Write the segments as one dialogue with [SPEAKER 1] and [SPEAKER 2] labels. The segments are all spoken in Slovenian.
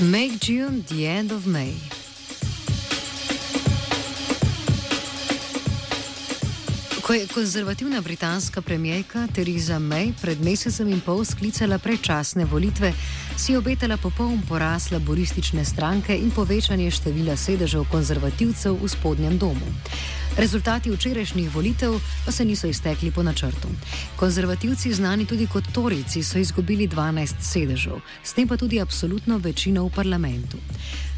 [SPEAKER 1] Make June the end of May. Ko je konzervativna britanska premijejka Theresa May pred mesecem in pol sklicala predčasne volitve, si je obetala popoln poraz laboristične stranke in povečanje števila sedežev konzervativcev v spodnjem domu. Rezultati včerajšnjih volitev pa se niso iztekli po načrtu. Konzervativci, znani tudi kot Torici, so izgubili 12 sedežev, s tem pa tudi absolutno večino v parlamentu.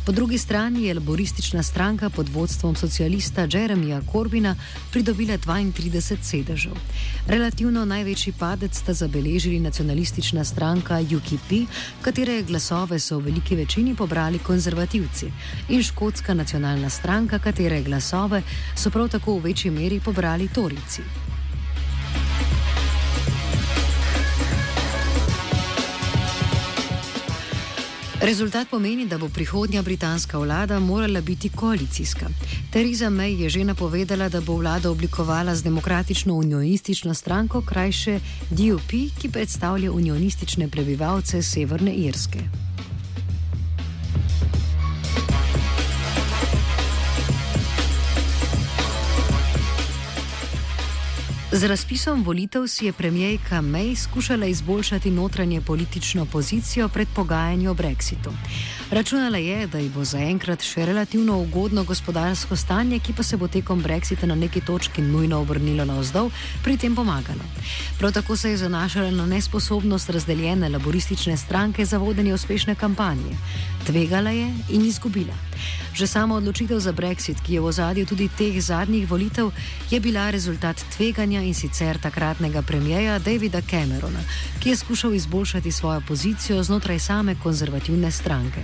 [SPEAKER 1] Po drugi strani je laboristična stranka pod vodstvom socialista Jeremija Corbina pridobila 32 sedežev. Relativno največji padec sta zabeležili nacionalistična stranka UKP, katere glasove so v veliki večini pobrali konzervativci, in škotska nacionalna stranka, katere glasove so prav tako v večji meri pobrali Torici. Rezultat pomeni, da bo prihodnja britanska vlada morala biti koalicijska. Theresa May je že napovedala, da bo vlada oblikovala z demokratično unionistično stranko, krajše DUP, ki predstavlja unionistične prebivalce Severne Irske. Z razpisom volitev si je premijejka May skušala izboljšati notranje politično pozicijo pred pogajanji o brexitu. Računala je, da ji bo zaenkrat še relativno ugodno gospodarsko stanje, ki pa se bo tekom brexita na neki točki nujno obrnilo navzdol, pri tem pomagalo. Prav tako se je zanašala na nesposobnost razdeljene laboristične stranke za vodenje uspešne kampanje. Tvegala je in izgubila. Že sama odločitev za brexit, ki je v ozadju tudi teh zadnjih volitev, je bila rezultat tveganja in sicer takratnega premijeja Davida Camerona, ki je skušal izboljšati svojo pozicijo znotraj same konzervativne stranke.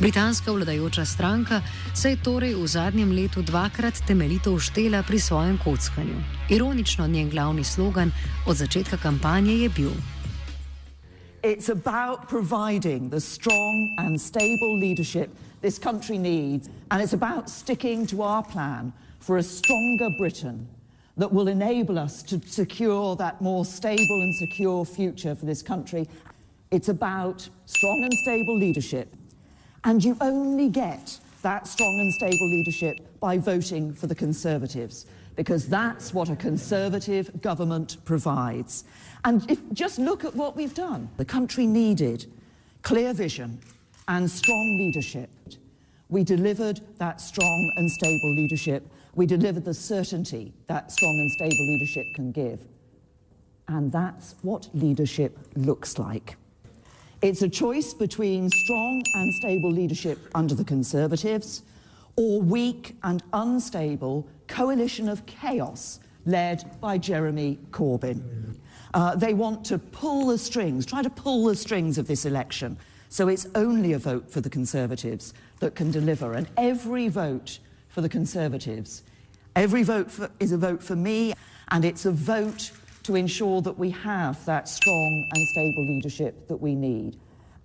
[SPEAKER 1] Britanska vladajoča stranka se je torej v zadnjem letu dvakrat temeljito uštela pri svojem kockanju. Ironično njen glavni slogan od začetka kampanje je bil:
[SPEAKER 2] It's about providing the strong and stable leadership this country needs, and it's about sticking to our plan for a stronger Britain that will enable us to secure that more stable and secure future for this country. It's about strong and stable leadership, and you only get that strong and stable leadership by voting for the Conservatives, because that's what a Conservative government provides. And if, just look at what we've done. The country needed clear vision and strong leadership. We delivered that strong and stable leadership. We delivered the certainty that strong and stable leadership can give. And that's what leadership looks like. It's a choice between strong and stable leadership under the Conservatives or weak and unstable coalition of chaos led by Jeremy Corbyn. Uh, they want to pull the strings, try to pull the strings of this election. So it's only a vote for the Conservatives that can deliver. And every vote for the Conservatives, every vote for, is a vote for me, and it's a vote to ensure that we have that strong and stable leadership that we need.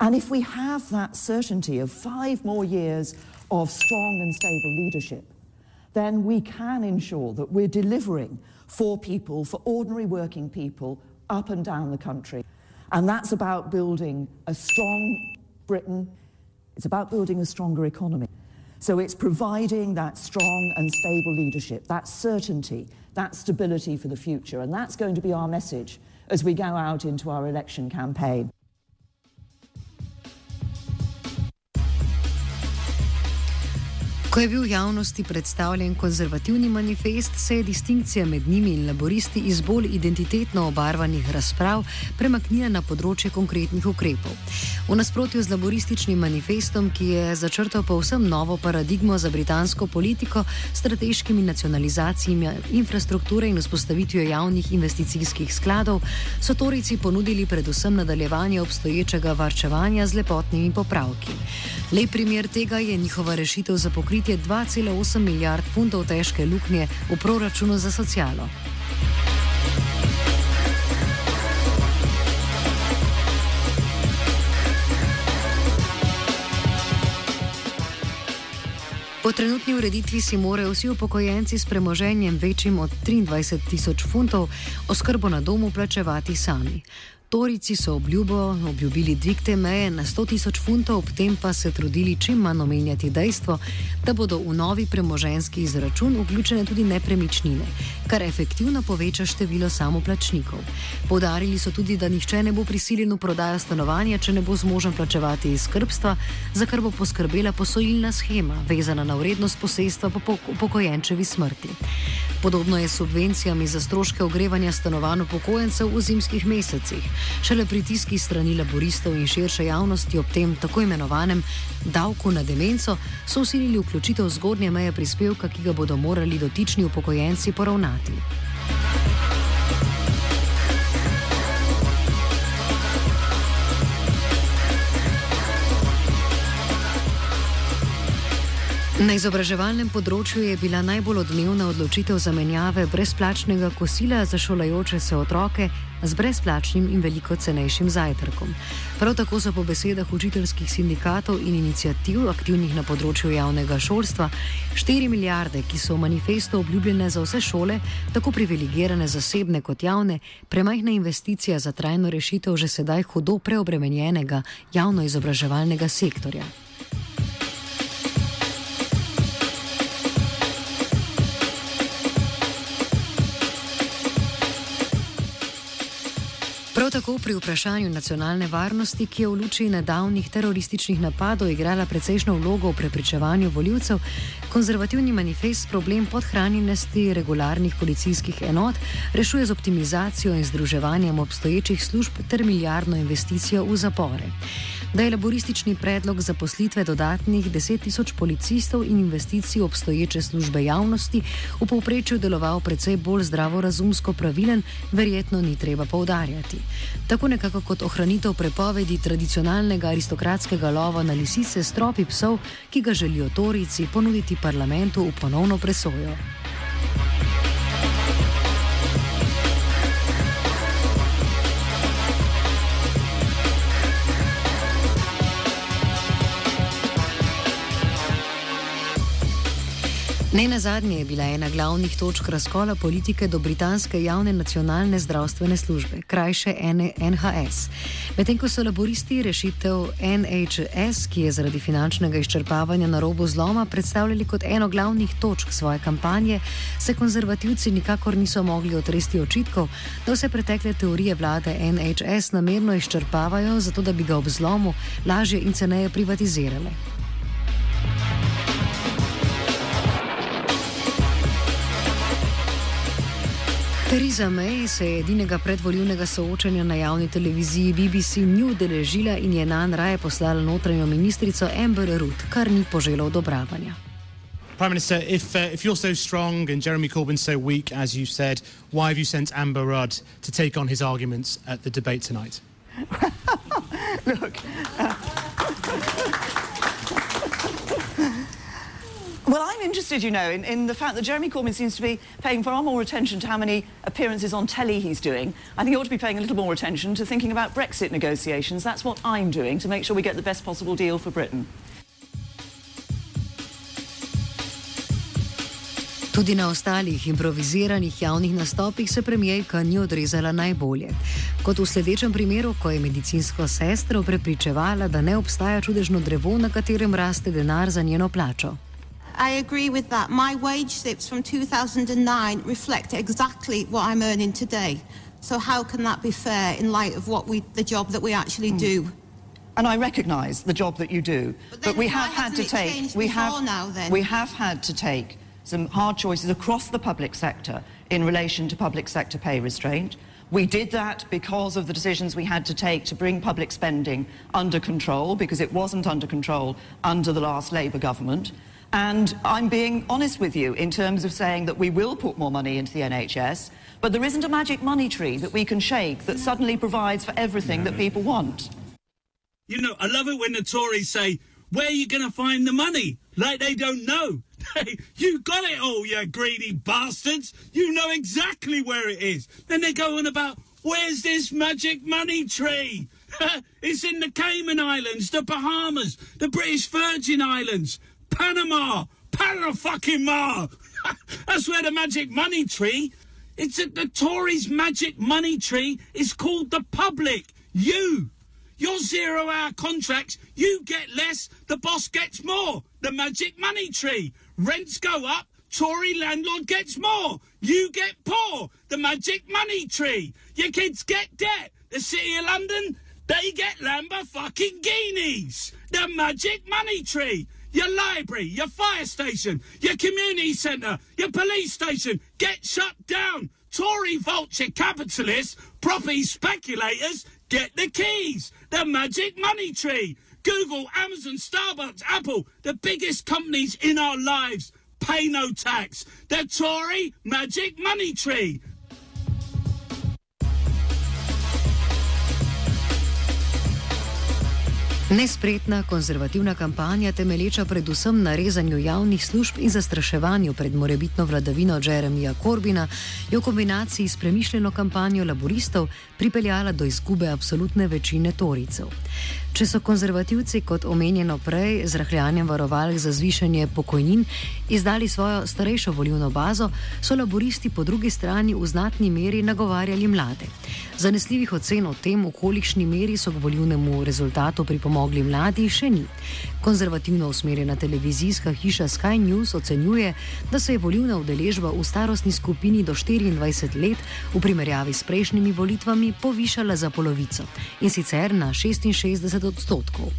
[SPEAKER 2] And if we have that certainty of five more years of strong and stable leadership, then we can ensure that we're delivering for people, for ordinary working people up and down the country. And that's about building a strong Britain. It's about building a stronger economy. So it's providing that strong and stable leadership, that certainty, that stability for the future. And that's going to be our message as we go out into our election campaign.
[SPEAKER 1] Ko je bil javnosti predstavljen konzervativni manifest, se je distinkcija med njimi in laboristi iz bolj identitetno obarvanih razprav premaknila na področje konkretnih ukrepov. V nasprotju z laborističnim manifestom, ki je začrtal povsem novo paradigmo za britansko politiko, strateškimi nacionalizacijami infrastrukture in vzpostavitvijo javnih investicijskih skladov, so Torici ponudili predvsem nadaljevanje obstoječega varčevanja z lepotnimi popravki. Lep primer tega je njihova rešitev za pokritje 2,8 milijard funtov težke luknje v proračunu za socialo. Po trenutni ureditvi si morajo vsi upokojenci s premoženjem večjim od 23 tisoč funtov oskrbo na domu plačevati sami. Torici so obljubo obljubili dvig te meje na 100 tisoč funtov, ob tem pa se trudili čim manj omenjati dejstvo, da bodo v novi premoženski izračun vključene tudi nepremičnine, kar efektivno poveča število samoplačnikov. Podarili so tudi, da nihče ne bo prisiljen v prodajo stanovanja, če ne bo zmožen plačevati iz skrbstva, za kar bo poskrbela posojilna schema, vezana na vrednost posestva po upokojenčevi smrti. Podobno je s subvencijami za stroške ogrevanja stanovanj upokojencev v zimskih mesecih. Šele pritiski strani laboristov in širše javnosti ob tem tako imenovanem davku na demenco so usilili vključitev zgodnje meje prispevka, ki ga bodo morali dotični upokojenci poravnati. Na izobraževalnem področju je bila najbolj odmevna odločitev zamenjave brezplačnega kosila za šolajoče se otroke z brezplačnim in veliko cenejšim zajtrkom. Prav tako so po besedah učiteljskih sindikatov in inicijativ aktivnih na področju javnega šolstva 4 milijarde, ki so v manifestu obljubljene za vse šole, tako privilegirane zasebne kot javne, premajhna investicija za trajno rešitev že sedaj hudo preobremenjenega javno izobraževalnega sektorja. Tako pri vprašanju nacionalne varnosti, ki je v luči nedavnih terorističnih napadov igrala precejšno vlogo v prepričevanju voljivcev, konzervativni manifest problem podhranjenosti regularnih policijskih enot rešuje z optimizacijo in združevanjem obstoječih služb ter milijardno investicijo v zapore da je laboristični predlog za poslitve dodatnih 10 tisoč policistov in investicij obstoječe službe javnosti v povprečju deloval precej bolj zdravorazumsko pravilen, verjetno ni treba poudarjati. Tako nekako kot ohranitev prepovedi tradicionalnega aristokratskega lova na lisice s tropi psov, ki ga želijo torici ponuditi parlamentu v ponovno presojo. Ne na zadnje je bila ena glavnih točk razkola politike do britanske javne nacionalne zdravstvene službe, krajše NHS. Medtem ko so laboristi rešitev NHS, ki je zaradi finančnega izčrpavanja na robu zloma, predstavljali kot eno glavnih točk svoje kampanje, se konzervativci nikakor niso mogli otresti očitkov, da vse pretekle teorije vlade NHS namerno izčrpavajo, zato da bi ga ob zlomu lažje in ceneje privatizirali. Theresa May se je edinega predvoljivnega soočanja na javni televiziji BBC ni udeležila in je na raje poslala notranjo ministrico Amber Ruth, kar ni poželo odobravanja.
[SPEAKER 3] Prime Minister, if, uh, if you're so strong and Jeremy Corbyn so weak, as you said, why have you sent Amber Rudd to take on his arguments at the debate tonight?
[SPEAKER 2] Look. Uh... Well, I'm interested, you know, in, in, the fact that Jeremy Corbyn seems to be paying far more attention to how many appearances on telly he's doing. I think he ought to be paying a little more attention to thinking about Brexit negotiations. That's what I'm doing to make sure we get the best possible deal for Britain. Tudi na ostalih improviziranih javnih nastopih se premijejka ni odrezala najbolje. Kot v sledečem primeru, ko je medicinsko sestro prepričevala, da ne obstaja čudežno drevo, na katerem raste denar za njeno plačo.
[SPEAKER 4] I agree with that. My wage slips from 2009 reflect exactly what I'm earning today. So how can that be fair in light of what we, the job that we actually mm. do?
[SPEAKER 2] and I recognise the job that you do.
[SPEAKER 4] But
[SPEAKER 2] But, we have had to take we have
[SPEAKER 4] now, then?
[SPEAKER 2] we have had to take some hard choices across the public sector in relation to public sector pay restraint. We did that because of the decisions we had to take to bring public spending under control, because it wasn't under control under the last Labour government. And I'm being honest with you in terms of saying that we will put more money into the NHS, but there isn't a magic money tree that we can shake that suddenly provides for everything that people want.
[SPEAKER 5] You know, I love it when the Tories say, where are you going to find the money? Like they don't know. you got it all, you greedy bastards. You know exactly where it is. Then they go on about, where's this magic money tree? it's in the Cayman Islands, the Bahamas, the British Virgin Islands, Panama, Panama fucking Ma. That's where the magic money tree. It's at the Tories' magic money tree is called the public. You. Your zero hour contracts, you get less, the boss gets more. The magic money tree. Rents go up, Tory landlord gets more. You get poor. The magic money tree. Your kids get debt. The City of London, they get Lambert fucking guineas. The magic money tree. Your library, your fire station, your community centre, your police station get shut down. Tory vulture capitalists, property speculators get the keys. The magic money tree. Google, Amazon, Starbucks, Apple, the biggest companies in our lives pay no tax. The Tory magic money tree.
[SPEAKER 1] Nespretna konzervativna kampanja, temelječa predvsem na rezanju javnih služb in zastraševanju pred morebitno vladavino Jeremija Corbina, je v kombinaciji s premišljeno kampanjo laboristov pripeljala do izgube absolutne večine toricev. Če so konzervativci, kot omenjeno prej, z rahljanjem varovalk za zvišanje pokojnin izdali svojo starejšo volivno bazo, so laboristi po drugi strani v znatni meri nagovarjali mlade. Zanesljivih ocen o tem, v kolikšni meri so k volivnemu rezultatu pripomogli mladi, še ni. Konzervativno usmerjena televizijska hiša Sky News ocenjuje, da se je volivna udeležba v starostni skupini do 24 let v primerjavi s prejšnjimi volitvami povišala za polovico in sicer na 66 odstotkov.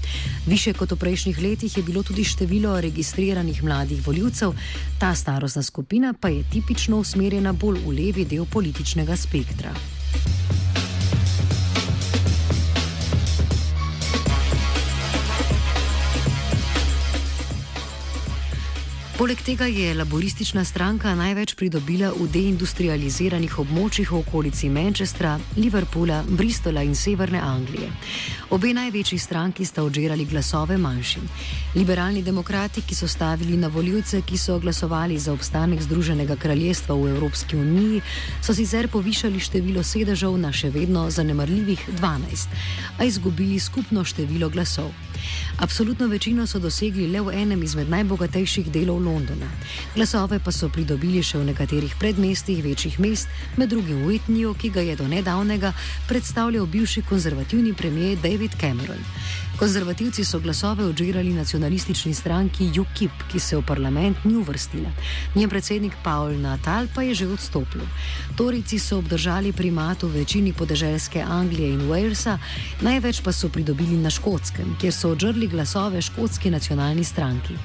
[SPEAKER 1] Više kot v prejšnjih letih je bilo tudi število registriranih mladih voljivcev, ta starostna skupina pa je tipično usmerjena bolj v levi del političnega spektra. Poleg tega je laboristična stranka največ pridobila v deindustrializiranih območjih v okolici Manchestra, Liverpoola, Bristola in Severne Anglije. Obe največji stranki sta odžirali glasove manjšim. Liberalni demokrati, ki so stavili na voljivce, ki so glasovali za obstanek Združenega kraljestva v Evropski uniji, so sicer povišali število sedežev na še vedno zanemarljivih 12, a izgubili skupno število glasov. Absolutno večino so dosegli le v enem izmed najbogatejših delov Londona. Glasove pa so pridobili še v nekaterih predmestih večjih mest, med drugim v Whitneyju, ki ga je do nedavnega predstavljal bivši konzervativni premijer David Cameron. Konzervativci so glasove odžirali nacionalistični stranki UKIP, ki se v parlament ni uvrstila. Njen predsednik Paul Natal pa je že odstopil. Torici so obdržali primat v večini podeželske Anglije in Walesa, največ pa so pridobili na Škotskem, kjer so odžrli glasove škotski nacionalni stranki.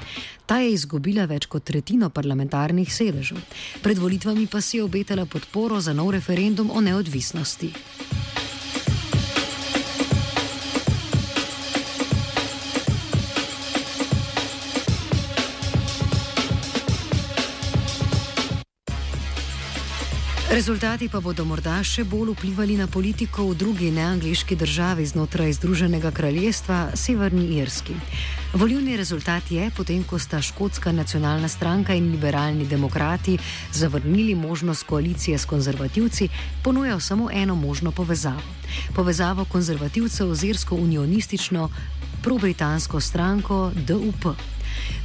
[SPEAKER 1] Ta je izgubila več kot tretjino parlamentarnih sedežev. Pred volitvami pa si je obetala podporo za nov referendum o neodvisnosti. Rezultati pa bodo morda še bolj vplivali na politiko v drugi neangliški državi znotraj Združenega kraljestva, Severni Irski. Volivni rezultat je, potem ko sta škotska nacionalna stranka in liberalni demokrati zavrnili možnost koalicije s konzervativci, ponujal samo eno možno povezavo. Povezavo konzervativcev z irsko unionistično pro-britansko stranko DUP.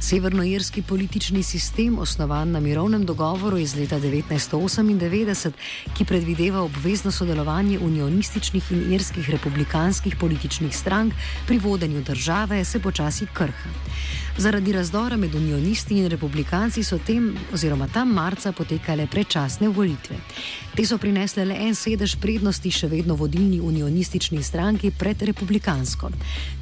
[SPEAKER 1] Severnoirski politični sistem, osnovan na mirovnem dogovoru iz leta 1998, ki predvideva obvezno sodelovanje unionističnih in irskih republikanskih političnih strank pri vodenju države, se počasi krha. Zaradi razdora med unionisti in republikanci so tem oziroma tam marca potekale predčasne volitve. Te so prinesle le en sedež prednosti še vedno vodilni unionistični stranki pred republikansko,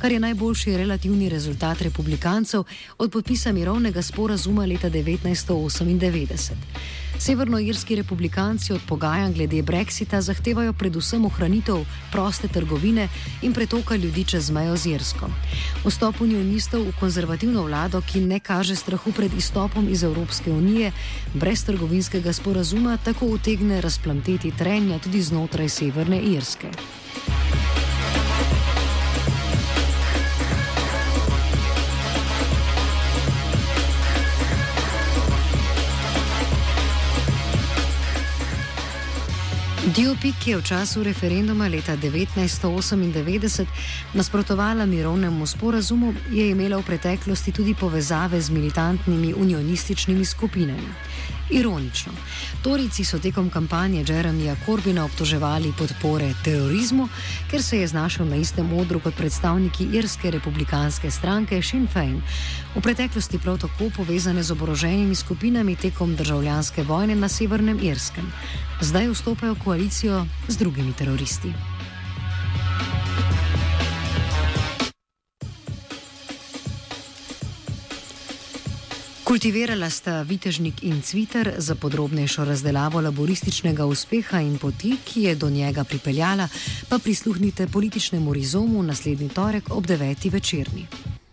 [SPEAKER 1] kar je najboljši relativni rezultat republikancev od podpisa mirovnega sporazuma leta 1998. Severnoirski republikanci od pogajanj glede Brexita zahtevajo predvsem ohranitev proste trgovine in pretoka ljudi čez mejo z Irsko. Vstop unionistov v konzervativno vlado, ki ne kaže strahu pred izstopom iz Evropske unije, brez trgovinskega sporazuma tako utegne razplamteti trenja tudi znotraj Severne Irske. DOP, ki je v času referenduma leta 1998 nasprotovala mirovnemu sporazumu, je imela v preteklosti tudi povezave z militantnimi unionističnimi skupinami. Ironično, Torici so tekom kampanje Jeremija Corbina obtoževali podpore terorizmu, ker se je znašel na istem odru kot predstavniki irske republikanske stranke Sinn Fein, v preteklosti prav tako povezane z oboroženimi skupinami tekom državljanske vojne na Severnem Irskem. Zdaj vstopajo v koalicijo z drugimi teroristi. Kultivirala sta Vitežnik in Cviter za podrobnejšo razdelavo laborističnega uspeha in poti, ki je do njega pripeljala, pa prisluhnite političnemu rizomu naslednji torek ob 9. večerni.